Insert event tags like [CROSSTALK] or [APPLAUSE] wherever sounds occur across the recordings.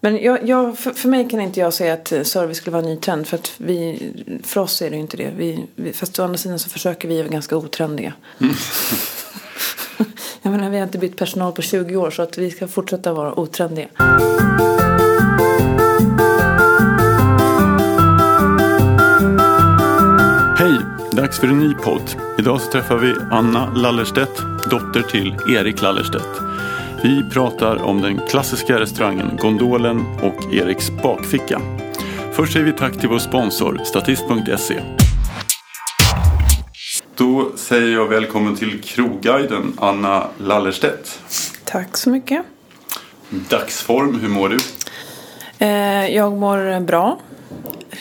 Men jag, jag, för, för mig kan inte jag säga att service skulle vara en ny trend. För, att vi, för oss är det ju inte det. Vi, vi, fast å andra sidan så försöker vi vara ganska otrendiga. Mm. [LAUGHS] jag menar, vi har inte bytt personal på 20 år så att vi ska fortsätta vara otrendiga. Hej! Dags för en ny podd. Idag så träffar vi Anna Lallerstedt, dotter till Erik Lallerstedt. Vi pratar om den klassiska restaurangen Gondolen och Eriks bakficka. Först säger vi tack till vår sponsor Statist.se. Då säger jag välkommen till krogguiden Anna Lallerstedt. Tack så mycket. Dagsform, hur mår du? Eh, jag mår bra.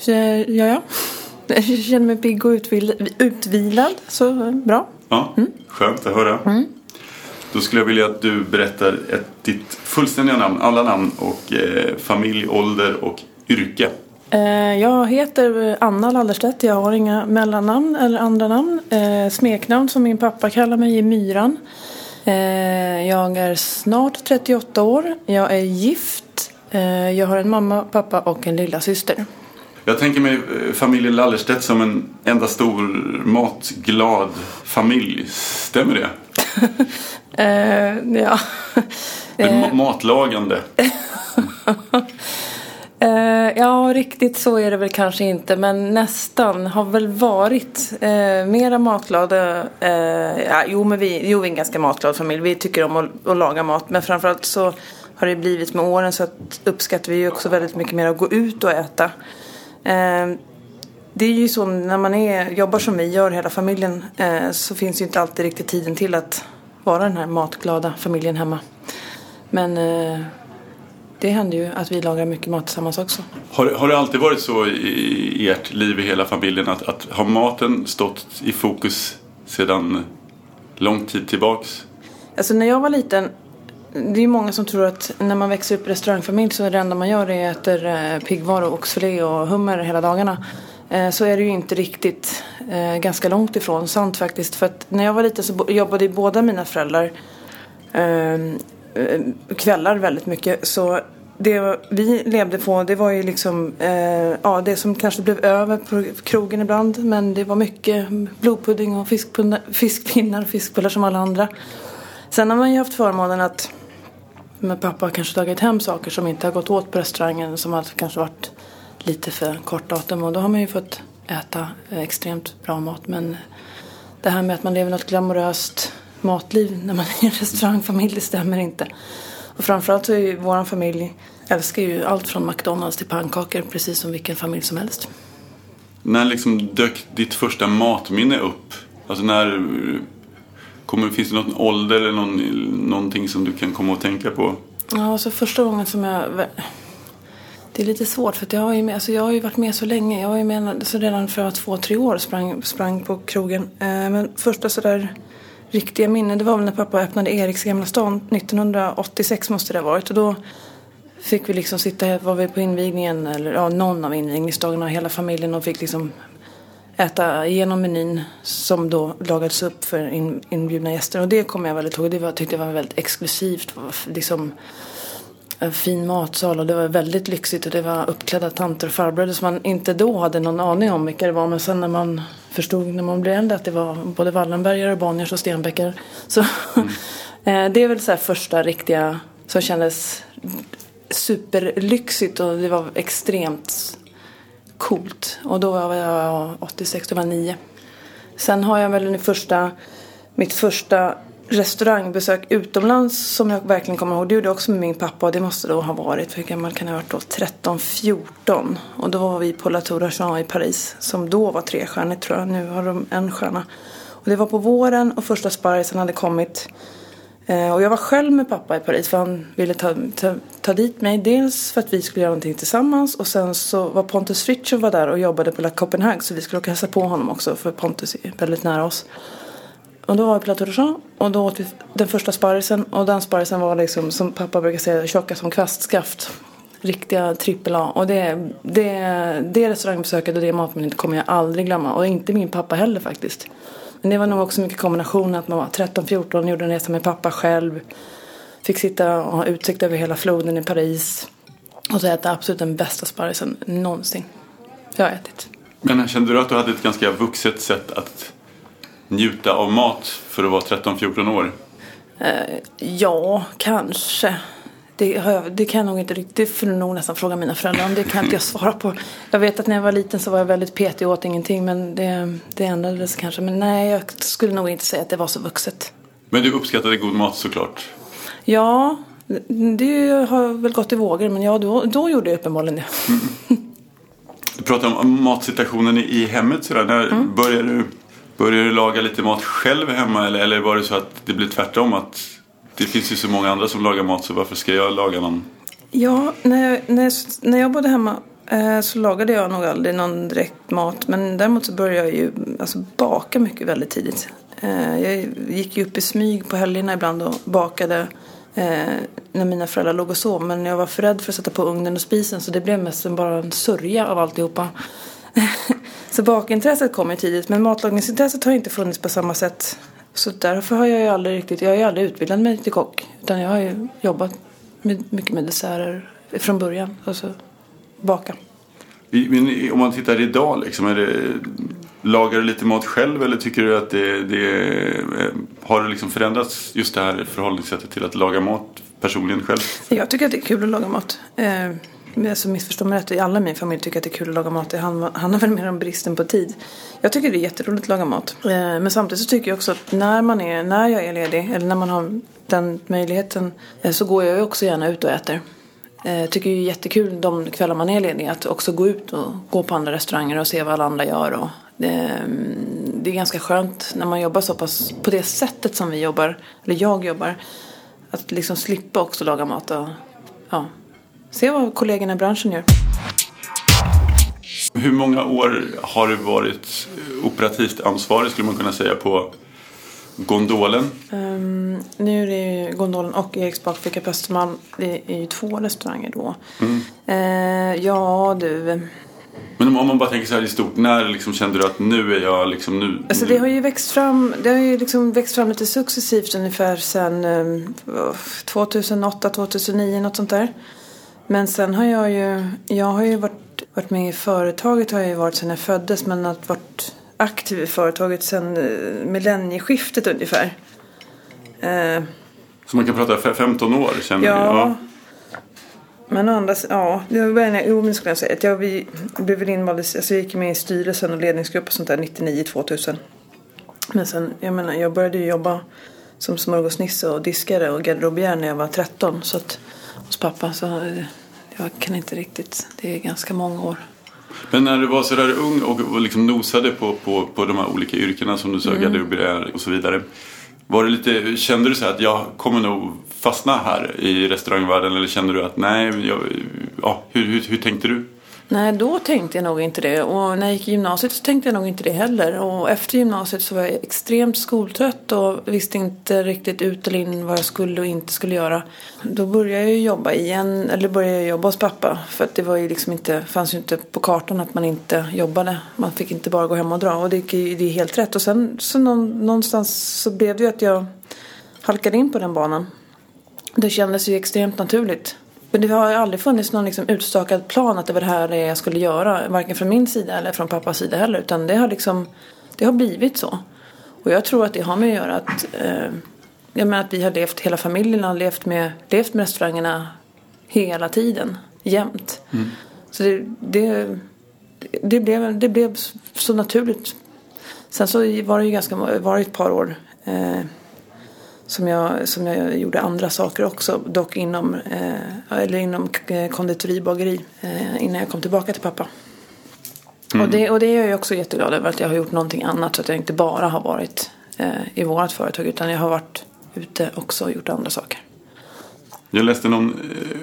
Eh, ja, ja. Jag känner mig pigg och utvilad. Så bra. Ja, mm. Skönt att höra. Mm. Då skulle jag vilja att du berättar ett, ditt fullständiga namn, alla namn och eh, familj, ålder och yrke. Eh, jag heter Anna Lallerstedt. Jag har inga mellannamn eller andra namn. Eh, smeknamn som min pappa kallar mig är Myran. Eh, jag är snart 38 år. Jag är gift. Jag har en mamma, pappa och en lilla syster. Jag tänker mig familjen Lallerstedt som en enda stor matglad familj. Stämmer det? [LAUGHS] uh, ja. Uh, matlagande. uh, [LAUGHS] ja, riktigt så är det väl kanske inte. Men nästan. Har väl varit uh, mera matglada. Ja, jo, men vi, jo, vi är en ganska matglad familj. Vi tycker om att, att laga mat. Men framförallt så har det blivit med åren så att uppskattar vi också väldigt mycket mer att gå ut och äta. Det är ju så när man är, jobbar som vi gör hela familjen eh, så finns ju inte alltid riktigt tiden till att vara den här matglada familjen hemma. Men eh, det händer ju att vi lagar mycket mat tillsammans också. Har, har det alltid varit så i ert liv i hela familjen att, att har maten stått i fokus sedan lång tid tillbaks? Alltså när jag var liten det är många som tror att när man växer upp i restaurangfamilj så är det enda man gör är att äter piggvar oxfilé och hummer hela dagarna. Eh, så är det ju inte riktigt eh, ganska långt ifrån sant faktiskt. För att när jag var liten så jobbade ju båda mina föräldrar ehm, eh, kvällar väldigt mycket. Så det vi levde på det var ju liksom eh, ja, det som kanske blev över på krogen ibland. Men det var mycket blodpudding och fiskpinnar och fiskbullar som alla andra. Sen har man ju haft förmånen att med pappa kanske tagit hem saker som inte har gått åt på restaurangen som har kanske varit lite för kort datum och då har man ju fått äta extremt bra mat men det här med att man lever något glamoröst matliv när man är en restaurangfamilj det stämmer inte. Och framförallt så är ju vår familj älskar ju allt från McDonalds till pannkakor precis som vilken familj som helst. När liksom dök ditt första matminne upp? Alltså när Kommer, finns det någon ålder eller någon, någonting som du kan komma att tänka på? Ja, alltså första gången som jag... Det är lite svårt för jag har, ju med, alltså jag har ju varit med så länge. Jag har ju med alltså redan för två, tre år sprang, sprang på krogen. Eh, men första sådär riktiga minnen det var väl när pappa öppnade Eriks Gamla stan 1986 måste det ha varit. Och då fick vi liksom sitta, var vi på invigningen eller ja, någon av invigningsdagarna hela familjen och fick liksom äta igenom menyn som då lagades upp för in, inbjudna gäster. Och det kommer jag väldigt ihåg. Det var, tyckte jag var väldigt exklusivt. Liksom, en fin matsal och det var väldigt lyxigt och det var uppklädda tanter och farbröder som man inte då hade någon aning om vilka det var. Men sen när man förstod när man blev äldre att det var både Wallenbergare, Bonniers och Stenbeckar. Så mm. [LAUGHS] det är väl så här första riktiga som kändes superlyxigt och det var extremt coolt. Och då var jag 86, då var jag 9. Sen har jag väl den första, mitt första restaurangbesök utomlands som jag verkligen kommer ihåg. Det gjorde jag också med min pappa och det måste då ha varit, hur gammal kan jag ha varit då? 13, 14. Och då var vi på La Tour i Paris som då var trestjärnigt tror jag. Nu har de en stjärna. Och det var på våren och första sparrisen hade kommit. Eh, och jag var själv med pappa i Paris för han ville ta, ta, ta dit mig. Dels för att vi skulle göra någonting tillsammans och sen så var Pontus Fritiof var där och jobbade på La Copenhague så vi skulle åka och hälsa på honom också för Pontus är väldigt nära oss. Och då var vi på La Tour och då åt vi den första sparrisen och den sparrisen var liksom som pappa brukar säga tjocka som kvastskaft. Riktiga trippel A. Och det, det, det restaurangbesöket och det matminnet kommer jag aldrig glömma och inte min pappa heller faktiskt. Men det var nog också mycket kombination att man var 13-14, gjorde en resa med pappa själv. Fick sitta och ha utsikt över hela floden i Paris. Och så äta absolut den bästa sparrisen någonsin jag har ätit. Men kände du att du hade ett ganska vuxet sätt att njuta av mat för att vara 13-14 år? Eh, ja, kanske. Det, jag, det kan jag nog inte riktigt, det får du nog nästan fråga mina föräldrar om. Det kan inte jag svara på. Jag vet att när jag var liten så var jag väldigt petig och åt ingenting. Men det, det ändrades kanske. Men nej, jag skulle nog inte säga att det var så vuxet. Men du uppskattade god mat såklart? Ja, det har väl gått i vågor. Men ja, då, då gjorde jag uppenbarligen det. Mm. Du pratade om matsituationen i hemmet. Sådär. När mm. började, du, började du laga lite mat själv hemma? Eller, eller var det så att det blev tvärtom? Att det finns ju så många andra som lagar mat så varför ska jag laga någon? Ja, när jag, när jag, när jag bodde hemma eh, så lagade jag nog aldrig någon direkt mat. Men däremot så började jag ju alltså, baka mycket väldigt tidigt. Eh, jag gick ju upp i smyg på helgerna ibland och bakade eh, när mina föräldrar låg och sov. Men jag var för rädd för att sätta på ugnen och spisen så det blev mest bara en sörja av alltihopa. [LAUGHS] så bakintresset kom ju tidigt men matlagningsintresset har inte funnits på samma sätt. Så därför har jag ju aldrig riktigt, jag har ju aldrig utbildat mig till kock. Utan jag har ju jobbat med, mycket med desserter från början. Alltså baka. Men om man tittar idag liksom, är det, lagar du lite mat själv eller tycker du att det, det har det liksom förändrats just det här förhållningssättet till att laga mat personligen själv? Jag tycker att det är kul att laga mat. Alltså missförstå mig rätt, alla i min familj tycker att det är kul att laga mat. Det handlar väl mer om bristen på tid. Jag tycker det är jätteroligt att laga mat. Eh, men samtidigt så tycker jag också att när, man är, när jag är ledig, eller när man har den möjligheten, eh, så går jag ju också gärna ut och äter. Jag tycker det är jättekul de kvällar man är ledig att också gå ut och gå på andra restauranger och se vad alla andra gör. Och det, det är ganska skönt när man jobbar så pass på det sättet som vi jobbar, eller jag jobbar. Att liksom slippa också laga mat och ja, se vad kollegorna i branschen gör. Hur många år har du varit operativt ansvarig skulle man kunna säga på Gondolen? Um, nu är det ju Gondolen och Eriks bakficka på Östermalm. Det är ju två restauranger då. Mm. Uh, ja du. Men om man bara tänker så här i stort, när liksom kände du att nu är jag liksom nu? Alltså det har ju växt fram, det har ju liksom växt fram lite successivt ungefär sedan um, 2008, 2009 något sånt där. Men sen har jag ju, jag har ju varit, varit med i företaget har jag ju varit sedan jag föddes men att varit aktiv i företaget sedan eh, millennieskiftet ungefär. Eh, så man kan prata 15 år känner ja. ja. Men å andra ja, det var en, jo men skulle jag säga att jag vi, blev väl invald, alltså jag gick med i styrelsen och ledningsgrupp och sånt där 99-2000. Men sen, jag menar, jag började ju jobba som smörgåsnisse och diskare och garderobiär när jag var 13 så att hos pappa så jag kan inte riktigt, det är ganska många år. Men när du var sådär ung och liksom nosade på, på, på de här olika yrkena som du sökade mm. och så vidare. Var det lite, kände du så att jag kommer nog fastna här i restaurangvärlden eller kände du att nej, jag, ja, hur, hur, hur tänkte du? Nej, då tänkte jag nog inte det. Och när jag gick i gymnasiet så tänkte jag nog inte det heller. Och efter gymnasiet så var jag extremt skoltrött och visste inte riktigt ut eller in vad jag skulle och inte skulle göra. Då började jag jobba igen, eller började jag jobba hos pappa. För att det var ju liksom inte, fanns ju inte på kartan att man inte jobbade. Man fick inte bara gå hem och dra. Och det, det är helt rätt. Och sen så någonstans så blev det ju att jag halkade in på den banan. Det kändes ju extremt naturligt. Men det har aldrig funnits någon liksom utstakad plan att det var det här jag skulle göra. Varken från min sida eller från pappas sida heller. Utan det har liksom, det har blivit så. Och jag tror att det har med att göra att, eh, jag menar att vi har levt, hela familjen har levt med, levt med restaurangerna hela tiden. Jämt. Mm. Så det, det, det, blev, det blev så naturligt. Sen så var det ju ganska, var det ett par år eh, som jag, som jag gjorde andra saker också, dock inom, eh, eller inom konditoribageri eh, innan jag kom tillbaka till pappa. Mm. Och, det, och det är jag också jätteglad över att jag har gjort någonting annat så att jag inte bara har varit eh, i vårt företag utan jag har varit ute också och gjort andra saker. Jag läste någon eh,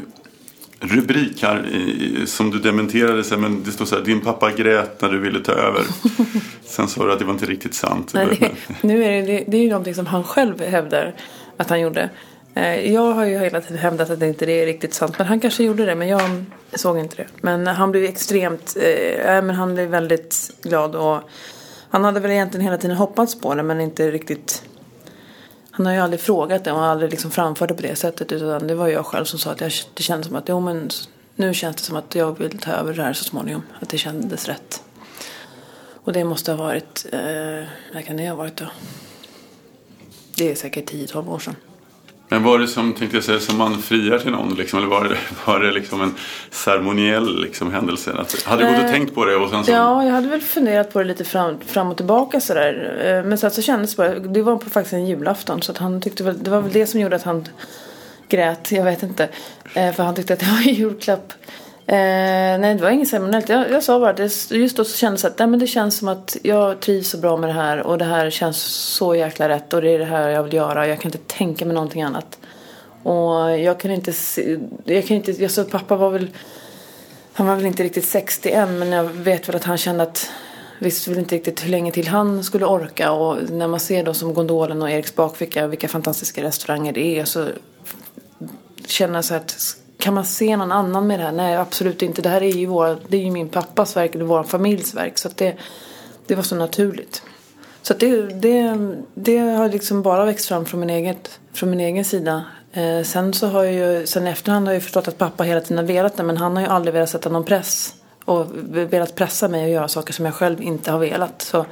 rubrik här som du dementerade sen men det står så här din pappa grät när du ville ta över. [LAUGHS] sen sa du att det var inte riktigt sant. Nej, det, [LAUGHS] nu är det, det, det är ju någonting som han själv hävdar att han gjorde. Eh, jag har ju hela tiden hävdat att det inte är riktigt sant. Men han kanske gjorde det, men jag såg inte det. Men han blev extremt, eh, men han blev väldigt glad och han hade väl egentligen hela tiden hoppats på det men inte riktigt han har ju aldrig frågat det och aldrig liksom framfört det på det sättet. Utan det var jag själv som sa att jag, det kändes som att jo men nu känns det som att jag vill ta över det här så småningom. Att det kändes rätt. Och det måste ha varit, eh, när kan det ha varit då? Det är säkert 10-12 år sedan. Men var det som, tänkte jag säga, som man friar till någon? Liksom, eller var det, var det liksom en ceremoniell liksom, händelse? Att, hade du gått och tänkt på det? Och sen så... Ja, jag hade väl funderat på det lite fram, fram och tillbaka sådär. Eh, men sen så kändes det bara, det var på faktiskt en julafton. Så att han tyckte väl, det var väl det som gjorde att han grät, jag vet inte. Eh, för han tyckte att det var en [LAUGHS] julklapp. Eh, nej, det var inget ceremoniellt. Jag, jag sa bara att det, just då så kändes det att nej, men det känns som att jag trivs så bra med det här och det här känns så jäkla rätt och det är det här jag vill göra. Jag kan inte tänka mig någonting annat. Och jag kan inte se, jag kan inte, jag så pappa var väl, han var väl inte riktigt 60 än men jag vet väl att han kände att visste väl inte riktigt hur länge till han skulle orka och när man ser då som Gondolen och Eriks bakficka vilka fantastiska restauranger det är så känner jag så att kan man se någon annan med det här? Nej, absolut inte. Det här är ju, vår, det är ju min pappas verk, eller vår familjs verk. Så att det, det var så naturligt. Så att det, det, det har liksom bara växt fram från min, eget, från min egen sida. Eh, sen så har jag ju, sen efterhand har jag förstått att pappa hela tiden har velat det. Men han har ju aldrig velat sätta någon press. Och velat pressa mig att göra saker som jag själv inte har velat. Så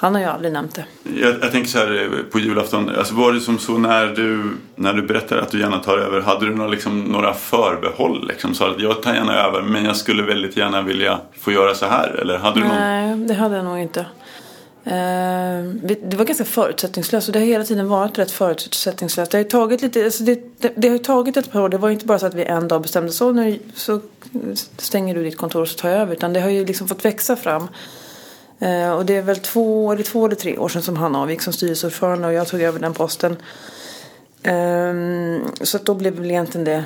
han har ju aldrig nämnt det. Jag, jag tänker så här eh, på julafton. Alltså var det som så när du, när du berättade att du gärna tar över. Hade du några, liksom, några förbehåll? Liksom, så att jag tar gärna över men jag skulle väldigt gärna vilja få göra så här. Eller hade du Nej, någon... det hade jag nog inte. Eh, det var ganska förutsättningslöst och det har hela tiden varit rätt förutsättningslöst. Det har tagit lite, alltså det, det, det, har tagit ett par år. Det var inte bara så att vi en dag bestämde så nu så stänger du ditt kontor och så tar jag över. Utan det har ju liksom fått växa fram. Eh, och det är väl två eller, två eller tre år sedan som han avgick som styrelseordförande och jag tog över den posten. Ehm, så att då blev väl egentligen det,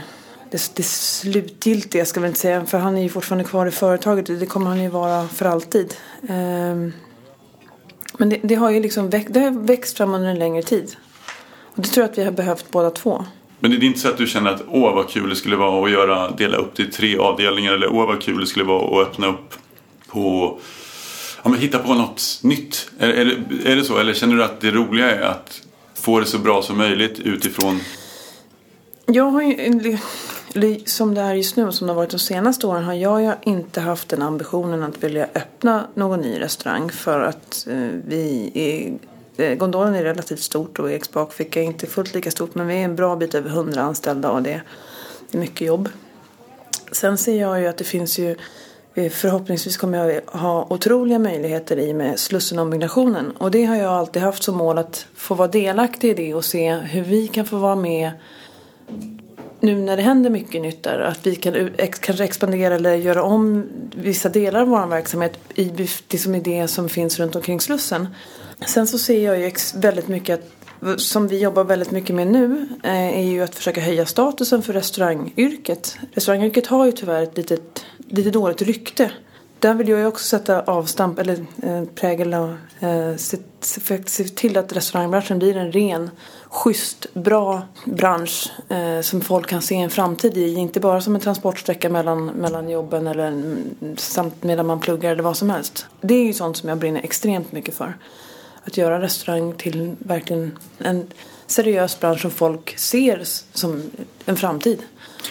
det, det slutgiltiga ska vi inte säga. För han är ju fortfarande kvar i företaget och det kommer han ju vara för alltid. Ehm, men det, det, har ju liksom växt, det har växt fram under en längre tid. Och det tror jag att vi har behövt båda två. Men det är inte så att du känner att åh vad kul det skulle vara att göra, dela upp det i tre avdelningar eller åh vad kul det skulle vara att öppna upp på ja, men hitta på något nytt. Är, är, det, är det så? Eller känner du att det roliga är att få det så bra som möjligt utifrån? Jag har ju, som det är just nu och som det har varit de senaste åren har jag ju inte haft den ambitionen att vilja öppna någon ny restaurang för att eh, vi är eh, Gondolen är relativt stort och Eriks bakficka är inte fullt lika stort men vi är en bra bit över hundra anställda och det är mycket jobb. Sen ser jag ju att det finns ju Eh, förhoppningsvis kommer jag ha otroliga möjligheter i med Slussen-ombyggnationen. Och det har jag alltid haft som mål att få vara delaktig i det och se hur vi kan få vara med nu när det händer mycket nytt där. Att vi kan kanske expandera eller göra om vissa delar av vår verksamhet i det som är det som finns runt omkring Slussen. Sen så ser jag ju väldigt mycket att som vi jobbar väldigt mycket med nu eh, är ju att försöka höja statusen för restaurangyrket. Restaurangyrket har ju tyvärr ett litet, lite dåligt rykte. Där vill jag ju också sätta avstamp eller eh, prägel och eh, se, se, till att restaurangbranschen blir en ren, schysst, bra bransch eh, som folk kan se en framtid i. Inte bara som en transportsträcka mellan, mellan jobben eller mm, samt medan man pluggar eller vad som helst. Det är ju sånt som jag brinner extremt mycket för att göra restaurang till verkligen en seriös bransch som folk ser som en framtid.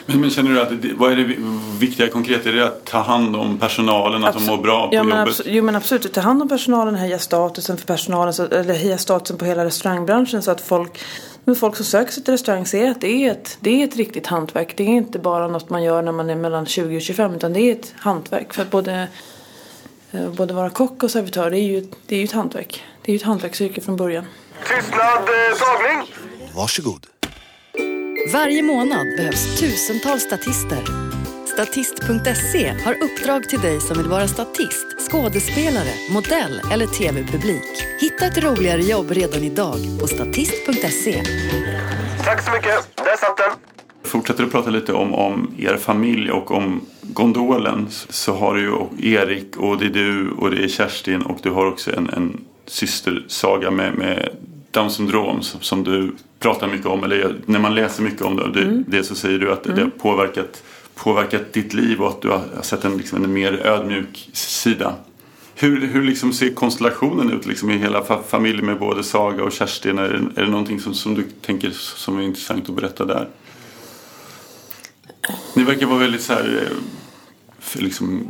Men, men känner du att det, vad är det viktiga konkret? Är det att ta hand om personalen, att de mår bra på ja, men jobbet? jo men absolut, ta hand om personalen, höja statusen för personalen, så, eller höja statusen på hela restaurangbranschen så att folk men folk som söker sig till restaurang ser att det är, ett, det är ett riktigt hantverk. Det är inte bara något man gör när man är mellan 20 och 25 utan det är ett hantverk. För att både, eh, både vara kock och servitör det är ju, det är ju ett hantverk. Det är ju ett hantverksyrke från början. Tystnad, eh, tagning! Varsågod. Varje månad behövs tusentals statister. Statist.se har uppdrag till dig som vill vara statist, skådespelare, modell eller tv-publik. Hitta ett roligare jobb redan idag på statist.se. Tack så mycket. Där satt den. Fortsätter att prata lite om, om er familj och om gondolen så har du ju Erik och det är du och det är Kerstin och du har också en, en systersaga med, med Down syndrom som, du pratar mycket om. Eller när man läser mycket om det, mm. det så säger du att mm. det har påverkat, påverkat ditt liv och att du har sett en, liksom, en mer ödmjuk sida. Hur, hur liksom ser konstellationen ut liksom, i hela familjen med både Saga och Kerstin? Är det, är det någonting som, som du tänker som är intressant att berätta där? Ni verkar vara väldigt så här, eh, liksom,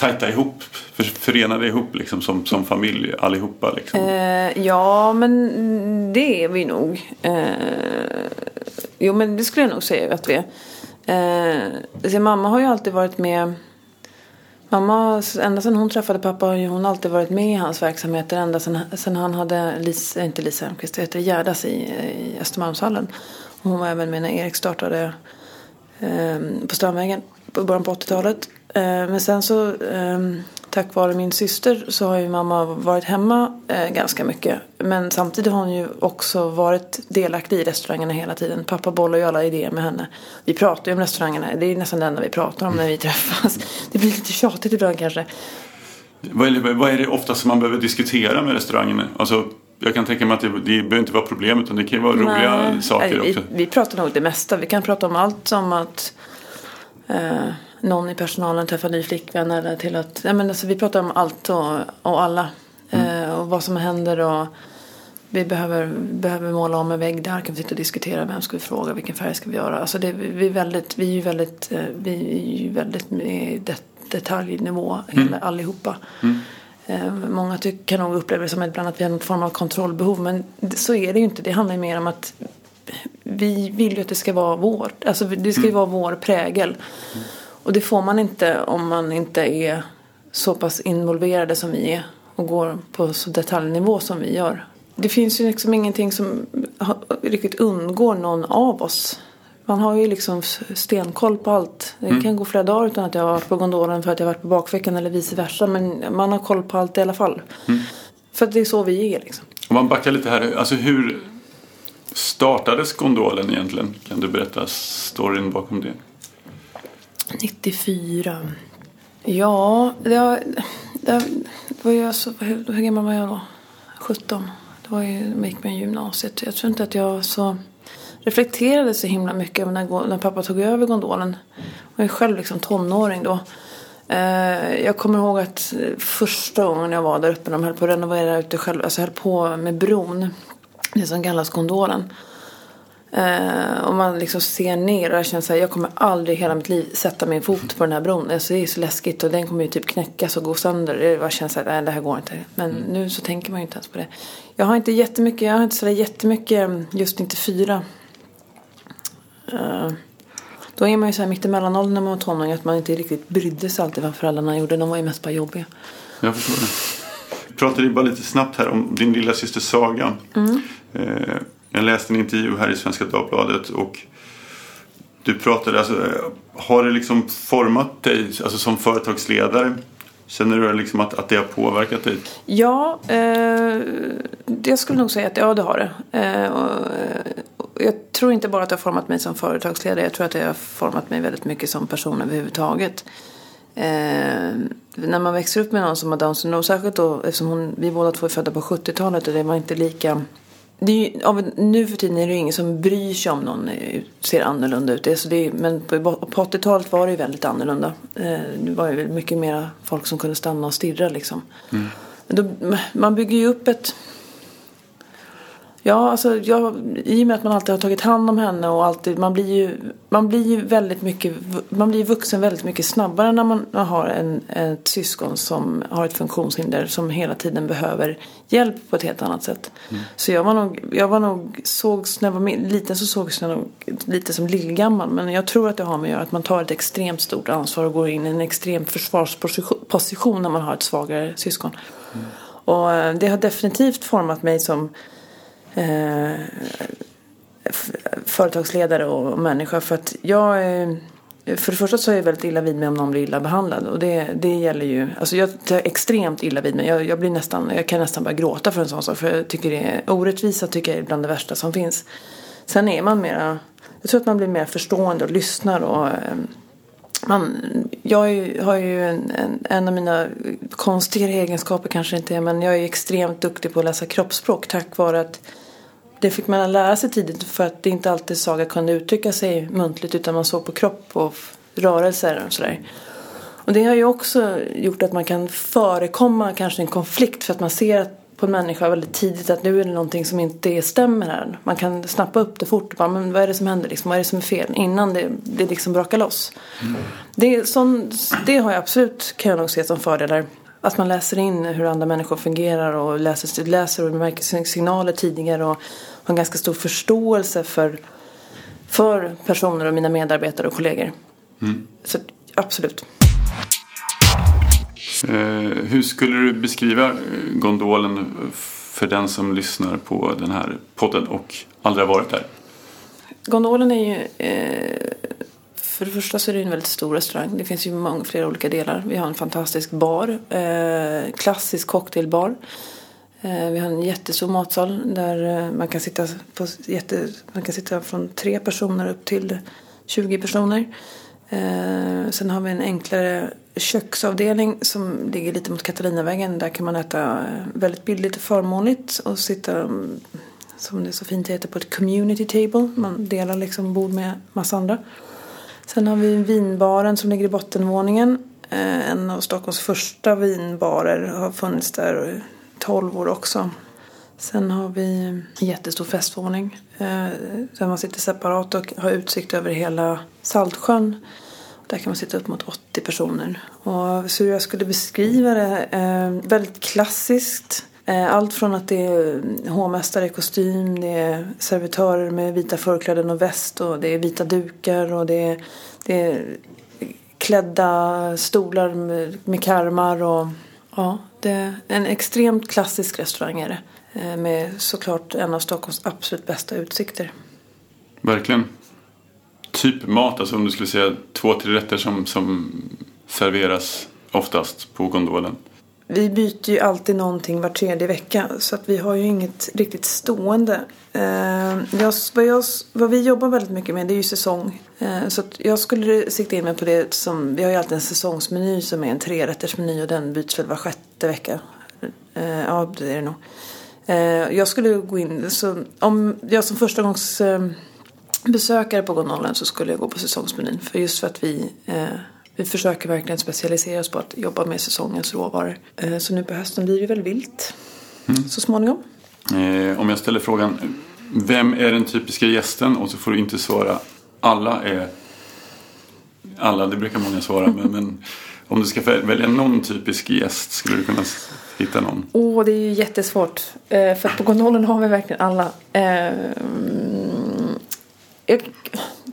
tajta ihop, för, förenade ihop liksom, som, som familj allihopa. Liksom. Eh, ja, men det är vi nog. Eh, jo, men det skulle jag nog säga att vi är. Eh, så mamma har ju alltid varit med. Mamma, ända sedan hon träffade pappa har ju hon alltid varit med i hans verksamheter. Ända sedan, sedan han hade, Lisa, eh, inte Lisa Elmqvist, det heter Gärdas i, i Östermalmshallen. Hon var även med när Erik startade eh, på Strandvägen på början på 80-talet. Eh, men sen så ehm, tack vare min syster så har ju mamma varit hemma eh, ganska mycket. Men samtidigt har hon ju också varit delaktig i restaurangerna hela tiden. Pappa bollar ju alla idéer med henne. Vi pratar ju om restaurangerna. Det är nästan det enda vi pratar om när vi träffas. Det blir lite tjatigt ibland kanske. Vad är, det, vad är det oftast man behöver diskutera med restaurangen? Alltså, jag kan tänka mig att det, det behöver inte vara problem utan det kan ju vara roliga Nej, saker vi, också. Vi pratar nog det mesta. Vi kan prata om allt som att eh, någon i personalen träffar ny flickvän eller till att, ja, men alltså, vi pratar om allt och, och alla. Eh, och vad som händer och vi behöver, behöver måla om en vägg där kan vi sitta och diskutera vem ska vi fråga, vilken färg ska vi göra. Alltså det, vi, är väldigt, vi är ju väldigt, eh, vi är ju väldigt med det, detaljnivå hela, allihopa. Eh, Många tycker, kan nog uppleva det som ibland att vi har någon form av kontrollbehov men så är det ju inte. Det handlar ju mer om att vi vill ju att det ska vara vårt. Alltså det ska ju vara vår prägel. Och det får man inte om man inte är så pass involverade som vi är och går på så detaljnivå som vi gör. Det finns ju liksom ingenting som riktigt undgår någon av oss. Man har ju liksom stenkoll på allt. Det kan gå flera dagar utan att jag har varit på gondolen för att jag har varit på bakfickan eller vice versa. Men man har koll på allt i alla fall. För att det är så vi är liksom. Om man backar lite här, alltså hur startades gondolen egentligen? Kan du berätta storyn bakom det? 94. Ja, det, var- det var ju alltså, hur, hur gammal var jag då? 17. Det var ju, jag gick med gymnasiet. Jag tror inte att jag så reflekterade så himla mycket när, när pappa tog över gondolen. Jag var ju själv liksom tonåring då. Eh, jag kommer ihåg att första gången jag var där uppe när de höll på att renovera ute själva, alltså höll på med bron. Det som kallas gondolen. Eh, och man liksom ser ner och jag känner så här, jag kommer aldrig hela mitt liv sätta min fot på den här bron. Alltså det är så läskigt och den kommer ju typ knäckas och gå sönder. Det- Jag känner så här, nej det här går inte. Men nu så tänker man ju inte ens på det. Jag har inte jättemycket, jag har inte sådär jättemycket, just 94. Eh, då är man ju så här mitt i mellanåldern när man var tonåring att man inte riktigt brydde sig alltid vad föräldrarna gjorde. De var ju mest bara jobbiga. Jag förstår det. Vi pratade ju bara lite snabbt här om din lilla syster Saga. Eh, jag läste en intervju här i Svenska Dagbladet och du pratade, alltså, har det liksom format dig alltså, som företagsledare? Känner du liksom att, att det har påverkat dig? Ja, eh, jag skulle nog säga att ja, det har det. Eh, och, eh, jag tror inte bara att det har format mig som företagsledare. Jag tror att det har format mig väldigt mycket som person överhuvudtaget. Eh, när man växer upp med någon som har Downs syndrom, särskilt då eftersom hon, vi båda två är födda på 70-talet och det var inte lika ju, av, nu för tiden är det ju ingen som bryr sig om någon eh, ser annorlunda ut. Det, är så det, men på, på 80-talet var det ju väldigt annorlunda. Eh, det var ju mycket mer folk som kunde stanna och stirra liksom. Men Då, man bygger ju upp ett... Ja, alltså jag, i och med att man alltid har tagit hand om henne och alltid, man blir ju, man blir ju väldigt mycket, man blir vuxen väldigt mycket snabbare när man har en, ett syskon som har ett funktionshinder som hela tiden behöver hjälp på ett helt annat sätt. Så jag var nog, jag var nog, sågs, när jag var liten så sågs jag nog lite som lillgammal. Men jag tror att det har med att göra att man tar ett extremt stort ansvar och går in i en extrem försvarsposition position när man har ett svagare syskon. Och eh, det har definitivt format mig som eh, företagsledare och människa. För att jag är, för det första så är jag väldigt illa vid mig om någon blir illa behandlad. Och det, det gäller ju, alltså jag tar extremt illa vid mig. Jag, jag, blir nästan, jag kan nästan börja gråta för en sån sak. För jag tycker det är, orättvisa tycker jag är bland det värsta som finns. Sen är man mera, jag tror att man blir mer förstående och lyssnar och ehm, man, jag är ju- har ju en, en, en av mina konstigare egenskaper kanske inte är, men jag är extremt duktig på att läsa kroppsspråk tack vare att det fick man lära sig tidigt för att det inte alltid Saga kunde uttrycka sig muntligt utan man såg på kropp och rörelser och sådär. Och det har ju också gjort att man kan förekomma kanske en konflikt för att man ser att på en människa väldigt tidigt att nu är det någonting som inte stämmer här. Man kan snappa upp det fort. Bara, men vad är det som händer? Liksom? Vad är det som är fel? Innan det, det liksom brakar loss. Det, sån, det har jag absolut, kan jag nog se som fördelar. Att man läser in hur andra människor fungerar och läser, läser och märker signaler tidigare och en ganska stor förståelse för, för personer och mina medarbetare och kollegor. Så absolut. Eh, hur skulle du beskriva eh, gondolen för den som lyssnar på den här podden och aldrig har varit där? Gondolen är ju... Eh, för det första så är det en väldigt stor restaurang. Det finns ju många flera olika delar. Vi har en fantastisk bar. Eh, klassisk cocktailbar. Eh, vi har en jättestor matsal där eh, man kan sitta, på jätte, man kan sitta från tre personer upp till 20 personer. Eh, sen har vi en enklare köksavdelning som ligger lite mot Katarinavägen. Där kan man äta väldigt billigt och förmånligt och sitta, mm, som det så fint heter, på ett community table. Man delar liksom bord med massa andra. Sen har vi vinbaren som ligger i bottenvåningen. En av Stockholms första vinbarer har funnits där 12 år också. Sen har vi en jättestor festvåning eh, där man sitter separat och har utsikt över hela Saltsjön. Där kan man sitta upp mot 80 personer. Och så hur jag skulle beskriva det, eh, väldigt klassiskt. Eh, allt från att det är hovmästare i kostym, det är servitörer med vita förkläden och väst och det är vita dukar och det är, det är klädda stolar med, med karmar och ja, det är en extremt klassisk restaurang är det. Eh, med såklart en av Stockholms absolut bästa utsikter. Verkligen. Typ mat, alltså om du skulle säga två, tre rätter som, som serveras oftast på gondolen. Vi byter ju alltid någonting var tredje vecka så att vi har ju inget riktigt stående. Eh, jag, vad, jag, vad vi jobbar väldigt mycket med det är ju säsong. Eh, så att jag skulle sikta in mig på det som, vi har ju alltid en säsongsmeny som är en trerättersmeny och den byts väl var sjätte vecka. Eh, ja, det är det nog. Eh, jag skulle gå in, så om jag som första gångs eh, besökare på gondolen så skulle jag gå på säsongsmenyn. För just för att vi, eh, vi försöker verkligen specialisera oss på att jobba med säsongens råvaror. Eh, så nu på hösten blir det väl vilt så småningom. Eh, om jag ställer frågan, vem är den typiska gästen? Och så får du inte svara, alla är... Alla, det brukar många svara, men, men om du ska välja någon typisk gäst, skulle du kunna hitta någon? Åh, det är ju jättesvårt. Eh, för på gondolen har vi verkligen alla. Eh, mm, jag,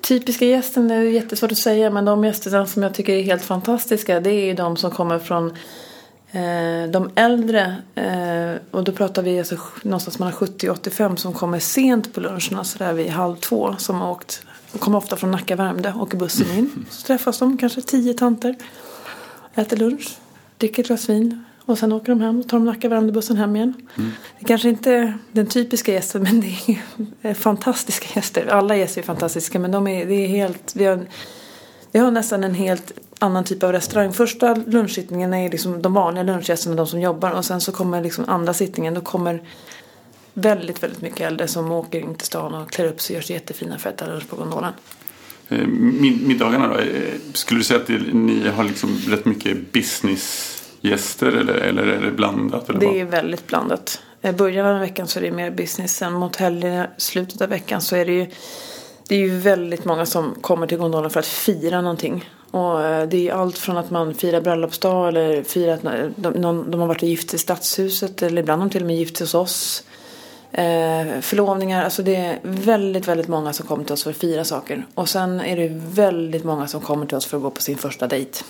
typiska gästen är jättesvårt att säga. Men de gästerna som jag tycker är helt fantastiska. Det är ju de som kommer från eh, de äldre. Eh, och då pratar vi alltså någonstans mellan 70 och 85 som kommer sent på luncherna sådär där vid halv två. Som har åkt. De kommer ofta från Nacka Värmdö. Åker bussen in. Så träffas de, kanske tio tanter. Äter lunch. Dricker ett glas vin. Och sen åker de hem och tar de Nacka Värmdö-bussen hem igen. Det är kanske inte är den typiska gästen men det är, [LAUGHS] fantastiska gäster. Alla gäster är fantastiska men de är, det är helt... Vi har, vi har nästan en helt annan typ av restaurang. Första lunchsittningen är liksom de vanliga lunchgästerna, de som jobbar. Och sen så kommer liksom andra sittningen. Då kommer väldigt, väldigt mycket äldre som åker in till stan och klär upp sig och gör sig jättefina för att äta lunch på gondolen. Eh, mid- middagarna då? eh, Skulle du säga att ni har liksom rätt mycket businessgäster eller, eller är det blandat? Eller Det vad? är väldigt blandat. I början av veckan så är det mer business. Sen mot helgen, slutet av veckan så är det ju det är ju väldigt många som kommer till gondolen för att fira någonting. Och eh, det är allt från att man firar bröllopsdag eller firar att de, har varit gift i stadshuset eller ibland de till och med gift hos oss. Eh, förlovningar, alltså det är väldigt, väldigt många som kommer till oss för att fira saker. Och sen är det väldigt många som kommer till oss för att gå på sin första dejt.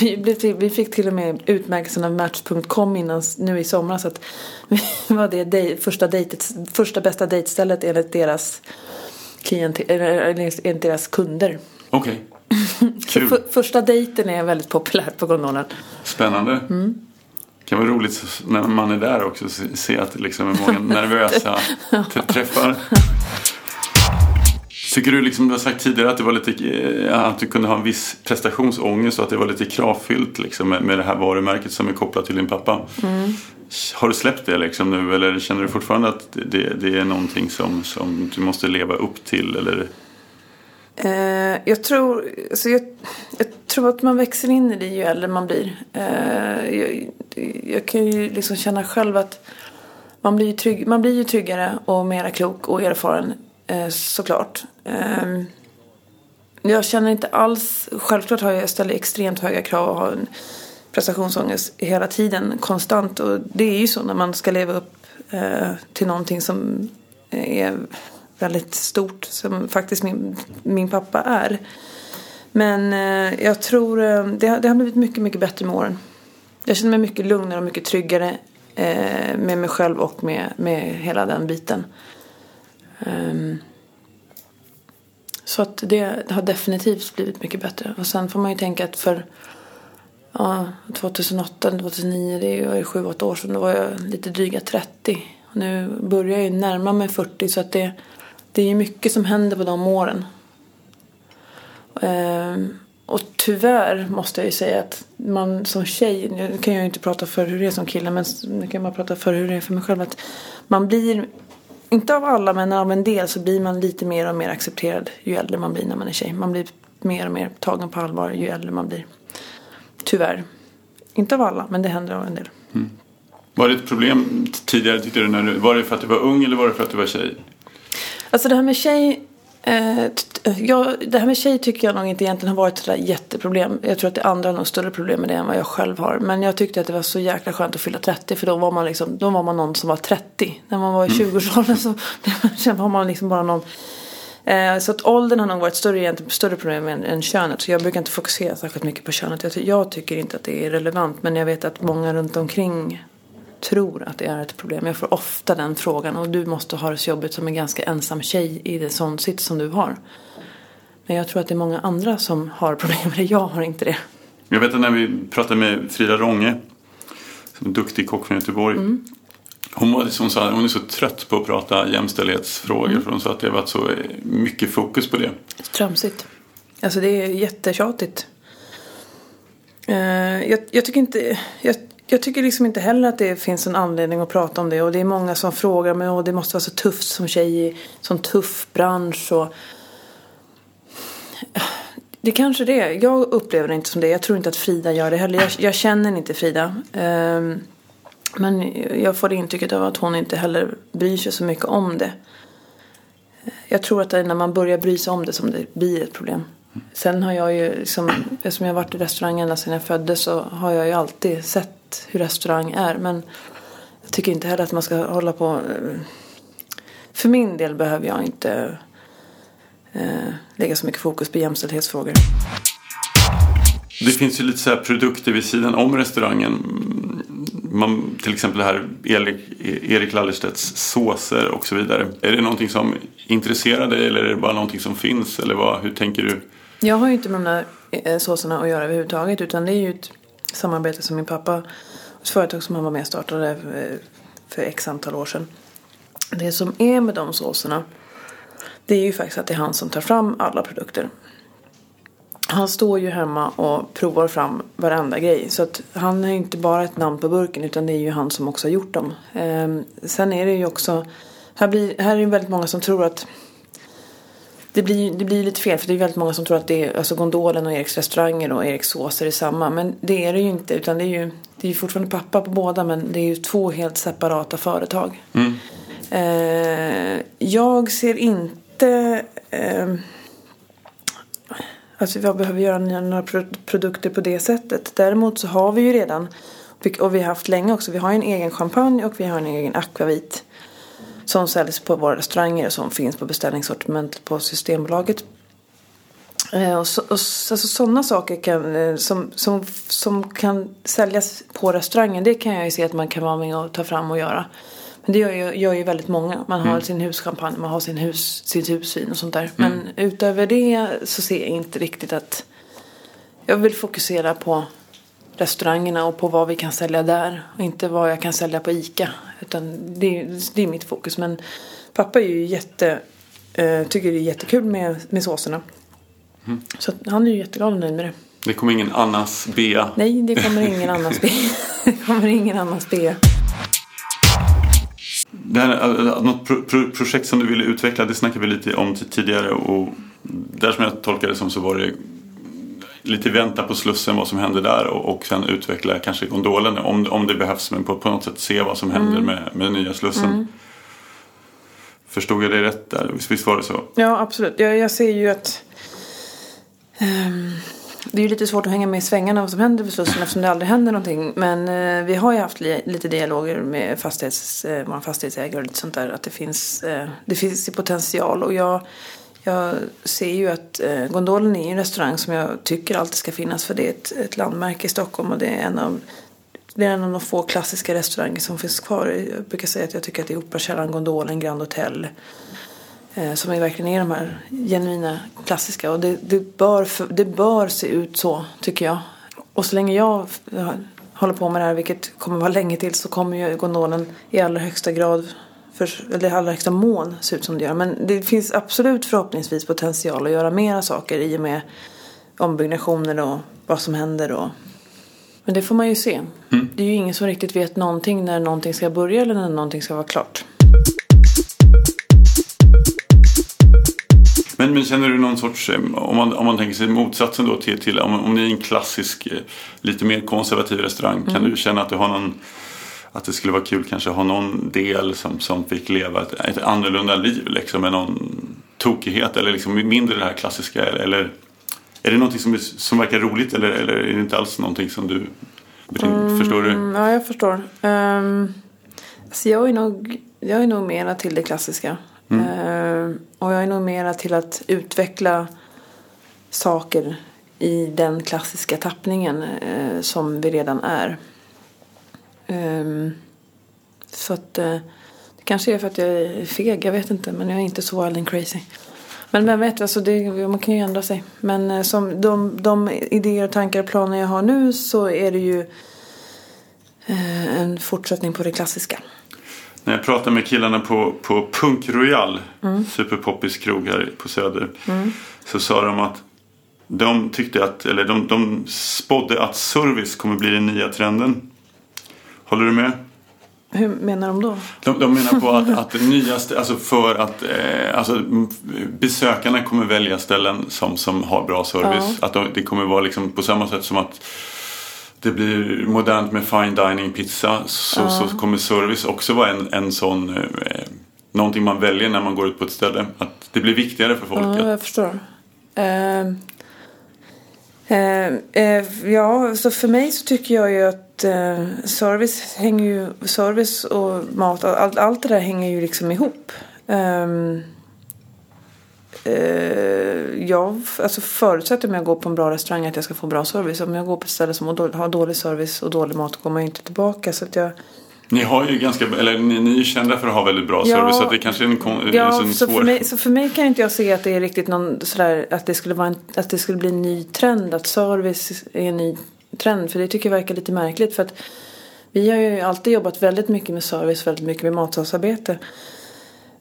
Vi, blev vi fick till och med utmärkelsen av Match.com innan, nu i somras att [LAUGHS] vi var det dej, första, dejtet, första bästa dejtstället enligt deras, klient, enligt deras kunder. Okej, [LAUGHS] Så kul. för, första dejten är väldigt populär på gondolen. Spännande. Mm. Det kan vara roligt när man är där också se- att det liksom är många [LAUGHS] nervösa träffar. Tycker du, liksom du har sagt tidigare att, det var lite, eh, att du kunde ha en viss prestationsångest och att det var lite kravfyllt liksom, med, det här varumärket som är kopplat till din pappa. Mm. Har du släppt det liksom nu eller känner du fortfarande att det, det är någonting som, som du måste leva upp till? Eller Eh, jag, tror, alltså jag, jag tror att man växer in i det ju äldre man blir. Eh, jag, jag kan ju liksom känna själv att man blir, trygg, man blir ju tryggare och mera klok och erfaren Eh, såklart. Ehm, jag känner inte alls, självklart har jag ställt extremt höga krav och har en prestationsångest hela tiden, konstant. Och det är ju så när man ska leva upp eh, till någonting som är väldigt stort, som faktiskt min, min pappa är. Men eh, jag tror det, har, det har blivit mycket, mycket bättre med åren. Jag känner mig mycket lugnare och mycket tryggare med mig själv och med, med hela den biten. Um, så att det har definitivt blivit mycket bättre. Och sen får man ju tänka att för ja, 2008, 2009, det är ju 7-8 år sedan, då var jag lite dryga 30. Och nu börjar jag ju närma mig 40 så att det, det är ju mycket som händer på de åren. Um, och tyvärr måste jag ju säga att man som tjej, nu kan jag ju inte prata för hur det är som kille men nu kan jag bara prata för hur det är för mig själv. Att man blir, inte av alla men av en del så blir man lite mer och mer accepterad ju äldre man blir när man är tjej. Man blir mer och mer tagen på allvar ju äldre man blir. Tyvärr. Inte av alla men det händer av en del. Mm. Var det ett problem tidigare tyckte du? När du var det för att du var ung eller var det för att du var tjej? Alltså det här med tjej ja, det här med tjej tycker jag nog inte egentligen har varit ett jätteproblem. Jag tror att det andra har nog större problem med det än vad jag själv har. Men jag tyckte att det var så jäkla skönt att fylla 30 för då var man liksom, då var man någon som var 30. När man var i 20-årsåldern mm. så [LAUGHS] var man liksom bara någon eh, så att åldern har nog varit större, större problem än, än könet. Så jag brukar inte fokusera särskilt mycket på könet. Jag, jag tycker inte att det är relevant. Men jag vet att många runt omkring tror att det är ett problem. Jag får ofta den frågan och du måste ha det så jobbigt som en ganska ensam tjej i en sån sits som du har. Men jag tror att det är många andra som har problem med det. Jag har inte det. Jag vet att när vi pratade med Frida Ronge, som är duktig kock från Göteborg. Mm. Hon, var, hon sa hon är så trött på att prata jämställdhetsfrågor. Mm. För hon sa att det har varit så mycket fokus på det. Tramsigt. Alltså det är jättetjatigt. Uh, jag, jag, tycker inte... Jag, jag tycker liksom inte heller att det finns en anledning att prata om det. Och det är många som frågar mig, och det måste vara så tufft som tjej i sån tuff bransch. Och... Det kanske det är. Jag upplever det inte som det. Jag tror inte att Frida gör det heller. Jag, jag känner inte Frida. Um, men jag får det intrycket av att hon inte heller bryr sig så mycket om det. Jag tror att det är när man börjar bry sig om det som det blir ett problem. Sen har jag ju, liksom, eftersom jag har varit i restaurang ända sedan jag föddes så har jag ju alltid sett hur restaurang är. Men jag tycker inte heller att man ska hålla på. Eh, för min del behöver jag inte eh, lägga så mycket fokus på jämställdhetsfrågor. Det finns ju lite så här produkter vid sidan om restaurangen. Man, till exempel det här Erik, Erik Lallerstedts såser och så vidare. Är det någonting som intresserar dig eller är det bara någonting som finns? Eller vad, hur tänker du? Jag har ju inte med de där eh, såserna att göra överhuvudtaget utan det är ju ett samarbete som min pappa, ett företag som han var med och startade eh, för x antal år sedan. Det som är med de såserna det är ju faktiskt att det är han som tar fram alla produkter. Han står ju hemma och provar fram varenda grej. Så att han är ju inte bara ett namn på burken utan det är ju han som också har gjort dem. Ehm, sen är det ju också, här, blir, här är det väldigt många som tror att det blir, det blir lite fel för det är väldigt många som tror att det är alltså Gondolen och Eriks restauranger och Eriks såser är samma. Men det är det ju inte utan det är ju, det är ju fortfarande pappa på båda men det är ju två helt separata företag. Mm. Eh, jag ser inte eh, Alltså jag behöver göra några produkter på det sättet. Däremot så har vi ju redan och vi har haft länge också. Vi har en egen champagne och vi har en egen akvavit. Som säljs på våra restauranger och som finns på beställningssortimentet på Systembolaget. Eh, och, så, och alltså, sådana saker kan, eh, som, som, som kan säljas på restaurangen. Det kan jag ju se att man kan vara med och ta fram och göra. Men det gör ju, gör ju väldigt många. Man har mm. sin huschampagne, man har sin hus, sitt husvin och sånt där. Mm. Men utöver det så ser jag inte riktigt att jag vill fokusera på restaurangerna och på vad vi kan sälja där. Och inte vad jag kan sälja på ICA. Utan det, det är mitt fokus. Men pappa är ju jätte, äh, tycker det är jättekul med, med såserna. Mm. Så han är ju jätteglad och nöjd med det. Det kommer ingen Annas bea? Nej, det kommer ingen Annas bea. [LAUGHS] det kommer ingen Annas bea. Det här, något pro, pro, projekt som du ville utveckla, det snackade vi lite om tidigare. Och där som jag tolkade det som så var det lite vänta på Slussen vad som händer där och, och sen utveckla kanske gondolen om, om det behövs men på, på något sätt se vad som händer Mm. med, med nya Slussen. Förstod jag det rätt där? Visst, var det så? Ja, absolut. Jag, jag ser ju att ehm, det är ju lite svårt att hänga med i svängarna vad som händer vid Slussen eftersom det aldrig händer någonting. Men eh, vi har ju haft li, lite dialoger med fastighets, våra fastighetsägare och lite sånt där. Att det finns, eh, det finns potential. Och jag, jag ser ju att eh, Gondolen är en restaurang som jag tycker alltid ska finnas. För det är ett, ett landmärke i Stockholm och det är en av det är en av de få klassiska restauranger som finns kvar. Jag brukar säga att jag tycker att det är Operakällaren, Gondolen, Grand Hotel. Eh, som är verkligen är de här genuina klassiska. Och det, det, bör, för, det bör se ut så, tycker jag. Och så länge jag håller på med det här, vilket kommer vara länge till, så kommer ju gondolen i allra högsta grad, för, eller i allra högsta mån, se ut som det gör. Men det finns absolut förhoppningsvis potential att göra mera saker i och med ombyggnationer och vad som händer. Och... Men det får man ju se. Det är ju ingen som riktigt vet någonting när någonting ska börja eller när någonting ska vara klart. Men, men känner du någon sorts, eh, om man, om man tänker sig motsatsen då till, till om, om ni är en klassisk, eh, lite mer konservativ restaurang, kan du känna att du har någon att det skulle vara kul kanske att ha någon del som, som fick leva ett, ett annorlunda liv liksom med någon tokighet eller liksom mindre det här klassiska eller är det någonting som, som verkar roligt eller, eller är det inte alls någonting som du förstår du? Mm, ja, jag förstår. Um, alltså jag, är nog, jag är nog mera till det klassiska. Ehm, och jag är nog mera till att utveckla saker i den klassiska tappningen eh, som vi redan är. Ehm, så att eh, det kanske är för att jag är feg, jag vet inte. Men jag är inte så wild and crazy. Men vem vet, alltså det, man kan ju ändra sig. Men eh, som de, de idéer, tankar och planer jag har nu så är det ju eh, en fortsättning på det klassiska. När jag pratade med killarna på, på Punk Royal, superpoppis krog här på Söder, så sa de att de tyckte att, eller de, de spådde att service kommer bli den nya trenden. Håller du med? Hur menar de då? De, de menar på att, [LAUGHS] att det nyaste, alltså för att eh, alltså, besökarna kommer välja ställen som, som har bra service. Att de, det kommer vara liksom på samma sätt som att det blir modernt med fine dining pizza så, så kommer service också vara en, en sån eh, någonting man väljer när man går ut på ett ställe. Att det blir viktigare för folk. Ja, jag förstår. Ehm, ehm, eh, ja, så för mig så tycker jag ju att eh, service hänger ju, service och mat, allt, allt det där hänger ju liksom ihop. Um, jag alltså förutsätter om jag går på en bra restaurang att jag ska få bra service. Om jag går på ett ställe som har dålig, service och dålig mat man ju inte tillbaka. Så att jag, Ni har ju ganska, eller ni, ni är kända för att ha väldigt bra Ja. service så det kanske är en, kon- Ja, alltså en så, svår... för mig, så för mig kan inte jag se att det är riktigt någon sådär att det skulle vara en, att det skulle bli en ny trend. Att service är en ny trend. För det tycker jag verkar lite märkligt. För att vi har ju alltid jobbat väldigt mycket med service, väldigt mycket med matsalsarbete.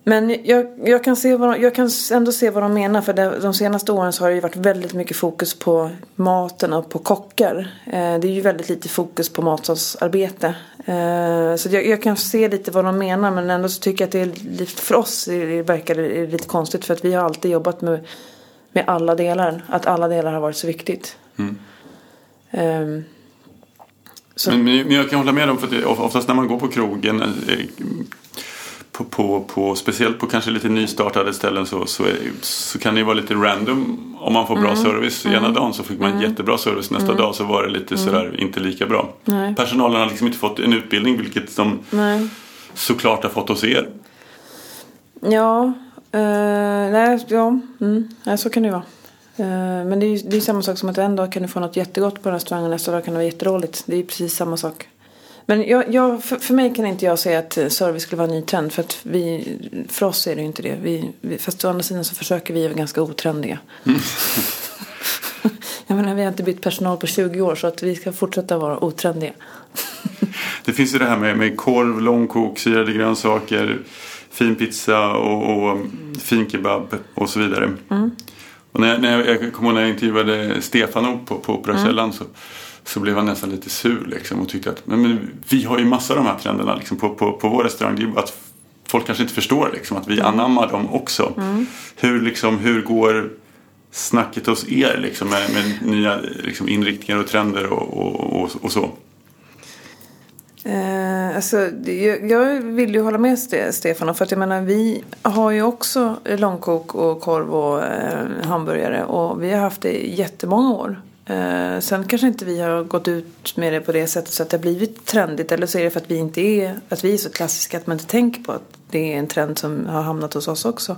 Men jag, jag, kan se vad de, jag kan ändå se vad de menar. För det, de senaste åren så har det ju varit väldigt mycket fokus på maten och på kockar. Eh, det är ju väldigt lite fokus på matsalsarbete. Eh, så jag, jag kan se lite vad de menar. Men ändå så tycker jag att det är lite, för oss är det, verkar det lite konstigt. För att vi har alltid jobbat med, med alla delar. Att alla delar har varit så viktigt. Mm så, Men, men jag kan hålla med om för att det, oftast när man går på krogen eh, på, på, på, speciellt på kanske lite nystartade ställen så, så, är, så kan det ju vara lite random om man får bra Mm. service. Ena dagen så fick man jättebra service, nästa dag så var det lite sådär inte lika bra. Nej. Personalen har liksom inte fått en utbildning vilket de nej. såklart har fått hos er. Ja, eh, nej, ja, mm, nej, så kan det ju vara. Eh, men det är ju det är samma sak som att en dag kan du få något jättegott på restaurangen nästa dag kan det vara jättedåligt. Det är ju precis samma sak. Men jag, jag, för, för mig kan inte jag säga att eh, service skulle vara en ny trend. För, att vi, för oss är det ju inte det. Vi, vi, fast å andra sidan så försöker vi vara ganska otrendiga. [LAUGHS] jag menar, vi har inte bytt personal på 20 år så att vi ska fortsätta vara otrendiga. [LAUGHS] Det finns ju det här med, med korv, långkok, syrade grönsaker, fin pizza och, och fin kebab och så vidare. Och när, jag- när jag, jag kommer ihåg när jag intervjuade Stefano på, på Operakällaren så, så blev han nästan lite sur liksom, och tyckte att men, men, vi har ju massa av de här trenderna liksom, på, på, på vår restaurang. Det är bara att folk kanske inte förstår liksom, att vi anammar dem också. Hur, liksom, hur går snacket hos er liksom, med, med nya liksom, inriktningar och trender och, och, och, och så? Eh, alltså, jag, jag vill ju hålla med Stefan. För att jag menar, vi har ju också långkok och korv och eh, hamburgare. Och vi har haft det i jättemånga år. Eh, sen kanske inte vi har gått ut med det på det sättet så att det har blivit trendigt. Eller så är det för att vi inte är, att vi är så klassiska att man inte tänker på att det är en trend som har hamnat hos oss också.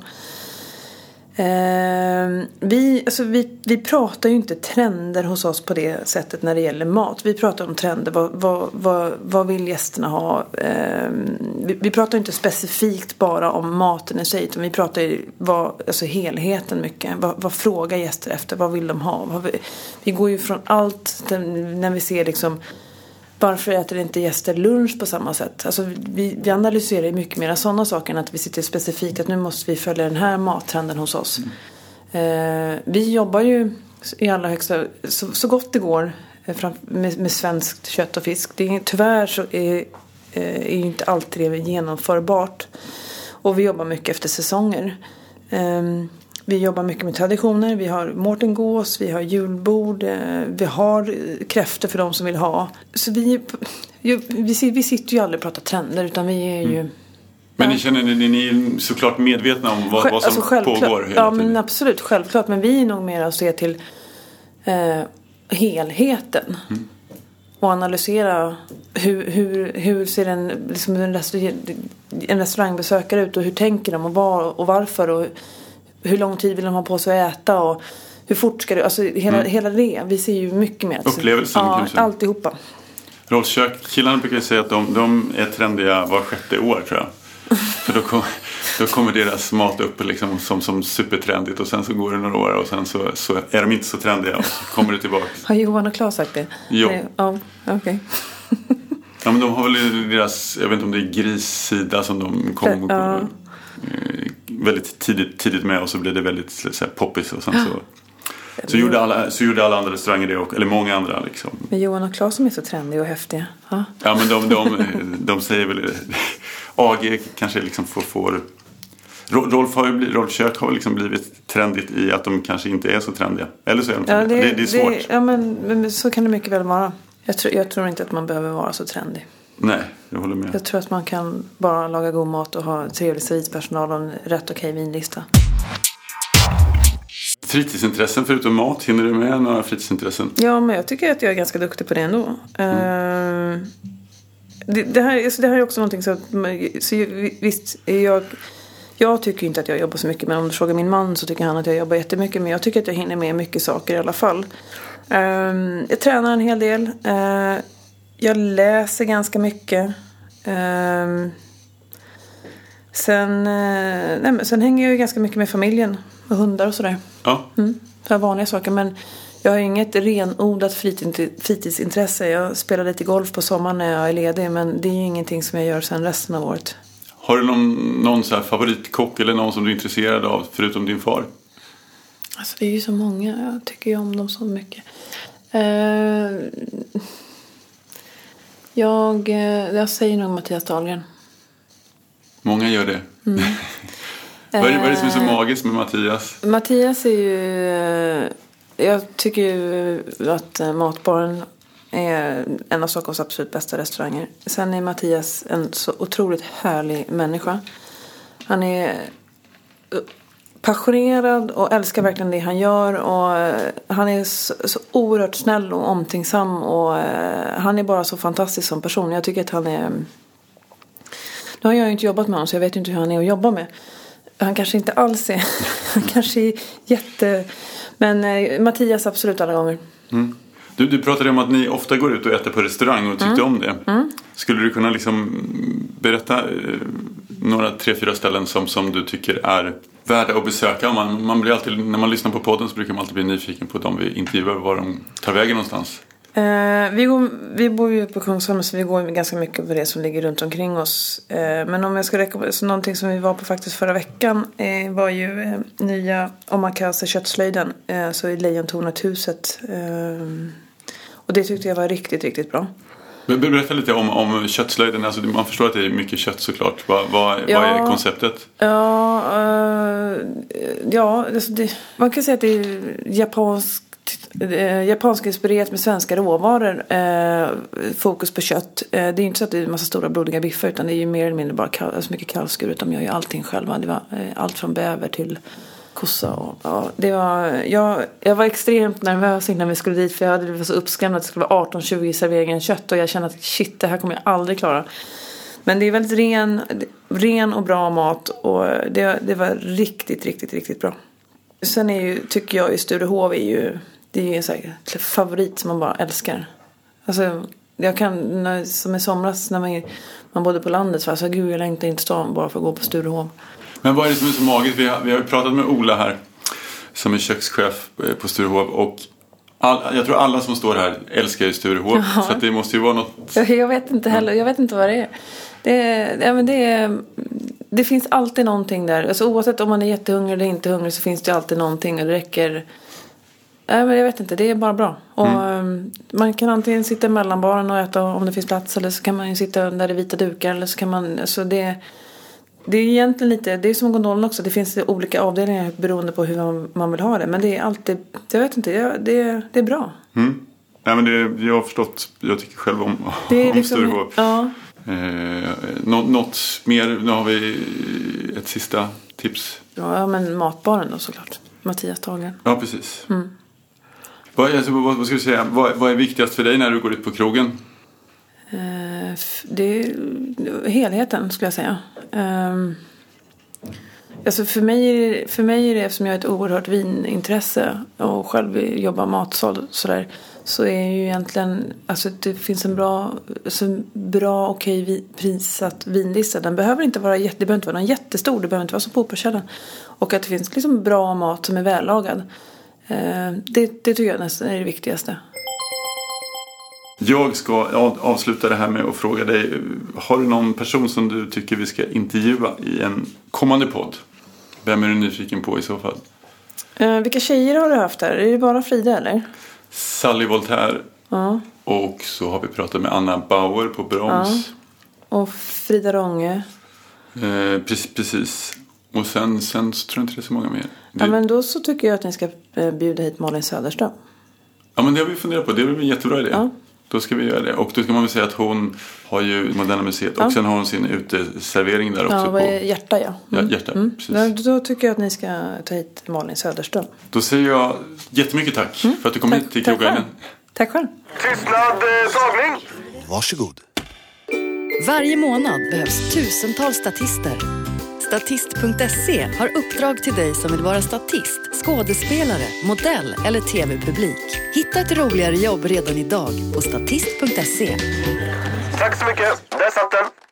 Eh, vi, alltså vi, vi pratar ju inte trender hos oss på det sättet när det gäller mat. Vi pratar om trender. Vad, vad, vad, vad vill gästerna ha? Eh, vi, vi pratar inte specifikt bara om maten i sig. Utan vi pratar ju vad, alltså helheten mycket. Vad, vad frågar gäster efter? Vad vill de ha? Vad vi, vi går ju från allt när vi ser liksom varför äter inte gäster lunch på samma sätt? Alltså vi, vi analyserar ju mycket mer sådana saker än att vi sitter specifikt att nu måste vi följa den här mattrenden hos oss. Eh, vi jobbar ju i allra högsta, så, så gott det går eh, med, med svenskt kött och fisk. Det är, tyvärr så är, eh, är ju inte alltid det genomförbart. Och vi jobbar mycket efter säsonger. Ehm, vi jobbar mycket med traditioner. Vi har mårtengås, vi har julbord, eh, vi har eh, kräftor för de som vill ha. Så vi, vi, vi sitter ju aldrig och pratar trender utan vi är ju... Men ni känner ni, ni är såklart medvetna om vad, vad som alltså pågår hela Ja tiden? men absolut, självklart. Men vi är nog mer att se till eh, helheten. Mm. Och analysera hur, hur, hur ser en, liksom en, restaurang, en restaurangbesökare ut och hur tänker de och, var, och varför och hur lång tid vill de ha på sig att äta och hur fort ska det, alltså hela, hela det. Vi ser ju mycket mer. Upplevelsen ja, kanske. alltihopa. Rolls kök, killarna brukar ju säga att de, de är trendiga var sjätte år tror jag. För då, kom, då kommer deras mat upp liksom som, som supertrendigt och sen så går det några år och sen så, så är de inte så trendiga och så kommer det tillbaka. Har Johan och Claes sagt det? Nej, Ja, okej. [LAUGHS] Ja men de har väl deras, jag vet inte om det är grissida som de kom Ja. Väldigt tidigt, tidigt med och så blev det väldigt så här, poppis och sen så så gjorde, alla, så gjorde alla andra restauranger det också, eller många andra liksom. Men Johan och Claes som är så trendiga och häftiga. Ja. Ja men de, de, de säger väl [LAUGHS] AG kanske liksom får, får Ro- Rolf, har ju blivit, Rolf Kök har liksom blivit trendigt i att de kanske inte är så trendiga. Eller så är de Ja, trendiga. det, det är svårt. ja, men, men så kan det mycket väl vara. Jag tror, jag tror inte att man behöver vara så trendig. Nej, jag håller med. Jag tror att man kan bara laga god mat och ha trevlig servispersonal och en rätt okej vinlista. Fritidsintressen förutom mat, hinner du med några fritidsintressen? Ja, men jag tycker att jag är ganska duktig på det ändå. Eh, det, det, här, alltså det här är också någonting så. Så visst, jag, jag tycker inte att jag jobbar så mycket. Men om du frågar min man så tycker han att jag jobbar jättemycket. Men jag tycker att jag hinner med mycket saker i alla fall. Eh, jag tränar en hel del. Eh, jag läser ganska mycket. Eh, sen, eh, nej, men sen hänger jag ju ganska mycket med familjen. Och hundar och sådär. Ja, Mm, för vanliga saker. Men jag har inget renodlat fritid- fritidsintresse. Jag spelar lite golf på sommaren när jag är ledig. Men det är ju ingenting som jag gör sen resten av året. Har du någon, någon så favoritkock eller någon som du är intresserad av förutom din far? Alltså det är ju så många. Jag tycker ju om dem så mycket. Eh, jag, eh, jag säger nog Mattias Dahlgren. Många gör det. [LAUGHS] vad, är det vad är det som är så Eh, magiskt med Mattias? Mattias är ju... eh, Jag tycker ju att Matbaren är en av Stockholms absolut bästa restauranger. Sen är Mattias en så otroligt härlig människa. Han är passionerad och älskar verkligen det han gör. Och eh, han är så, så oerhört snäll och omtänksam. Och eh, han är bara så fantastisk som person. Jag tycker att han är... Nu har jag ju inte jobbat med honom så jag vet ju inte hur han är att jobba med. Han kanske inte alls är... [LAUGHS] Han kanske är jätte... Men eh, Mattias absolut alla gånger. Du, du pratade om att ni ofta går ut och äter på restaurang och tyckte om det. Skulle du kunna liksom berätta några tre, fyra ställen som, som du tycker är värda att besöka? Man, man blir alltid, när man lyssnar på podden så brukar man alltid bli nyfiken på dem vi intervjuar, var de tar vägen någonstans. Eh, vi, går, vi bor ju på Kungsholmen så vi går ganska mycket på det som ligger runt omkring oss. Eh, men om jag ska rekommendera, så någonting som vi var på faktiskt förra veckan eh, var ju eh, nya Omakase köttslöjden. Eh, så i Lejontornet-huset. Eh, och det tyckte jag var riktigt, riktigt bra. Men Berätta lite om, om köttslöjden. Alltså, man förstår att det är mycket kött såklart. Vad, vad, Ja. vad är konceptet? Ja, eh, ja alltså det, man kan säga att det är japanskt, eh, japansk inspirerat med svenska råvaror. Eh, fokus på kött. Eh, det är ju inte så att det är en massa stora blodiga biffar utan det är ju mer eller mindre bara kall, alltså mycket kallskur. Utan jag gör allting själva. Det var eh, allt från bäver till kossa. Och, ja, det var, jag, jag var extremt nervös innan vi skulle dit för jag hade blivit så uppskrämd att det skulle vara 18-20 serveringar kött. Och jag kände att shit, det här kommer jag aldrig klara. Men det är väldigt ren, ren och bra mat och det, det var riktigt, riktigt, riktigt bra. Sen är ju, tycker jag ju Sturehov är ju, det är ju en sån här favorit som man bara älskar. Alltså, jag kan, när, som i somras när man, man bodde på landet så var jag så här, gud jag längtar inte till stan bara för att gå på Sturehov. Men vad är det som är så magiskt? Vi har, vi har pratat med Ola här som är kökschef eh, på Sturehov och all, jag tror alla som står här älskar ju Sturehov. Ja. Så det måste ju vara något. [LAUGHS] Jag vet inte heller, jag vet inte vad det är. Det, ja, men det, det finns alltid någonting där. Alltså, oavsett om man är jättehungrig eller inte hungrig så finns det alltid någonting och det räcker. Nej, men jag vet inte, det är bara bra. Och, um, Man kan antingen sitta i mellanbaren och äta om det finns plats eller så kan man sitta där det är vita dukar. Eller så kan man, alltså det, det är egentligen lite, det är som gondolen också. Det finns olika avdelningar beroende på hur man, vill ha det. Men det är alltid, jag vet inte, det, det, är bra. Mm. Nej, men det, jag har förstått, jag tycker själv om, Det [LAUGHS] om liksom, Sturehov. ja. Eh, nå, något mer, nu har vi ett sista tips. Ja, men matbaren då såklart. Mattias Dahlgren. Ja, precis. Mm. Vad, alltså, vad, vad ska du säga, vad, vad är viktigast för dig när du går ut på krogen? Eh, det är helheten skulle jag säga. Ehm, alltså för, mig, är det- för mig är det, eftersom jag har ett oerhört vinintresse och själv jobbar matsal sådär. Så är ju egentligen, alltså det finns en bra, alltså en bra okej okay, prissatt vinlista. Den behöver inte vara, jätte, det behöver inte vara någon jättestor, det behöver inte vara som på Operakällan. Och att det finns liksom bra mat som är vällagad. Eh, det, det tycker jag nästan är det viktigaste. Jag ska av- avsluta det här med att fråga dig. Har du någon person som du tycker vi ska intervjua i en kommande podd? Vem är du nyfiken på i så fall? Eh, vilka tjejer har du haft här? Är det bara Frida eller? Sally Voltaire Ja. och så har vi pratat med Anna Bauer på Broms. Och Frida Ronge. Eh, precis, precis. Och sen, sen så tror jag inte det är så många mer. Det, Ja men då så tycker jag att ni ska eh, bjuda hit Malin Söderström. ja, men det har vi funderat på. Det är väl en jättebra idé. Ja. Då ska vi göra det. Och då ska man väl säga att hon har ju Moderna Museet Ja. och sen har hon sin uteservering där också. Ja, vad på, är hjärta ja. Ja, hjärta, precis. Ja, Då tycker jag att ni ska ta hit Malin Söderström. Då säger jag jättemycket tack för att du kom hit till tack. Krogguiden. Tack själv. Tystnad, eh, tagning! Varsågod. Varje månad behövs tusentals statister. Statist.se har uppdrag till dig som vill vara statist, skådespelare, modell eller tv-publik. Hitta ett roligare jobb redan idag på statist.se. Tack så mycket. Där satt den.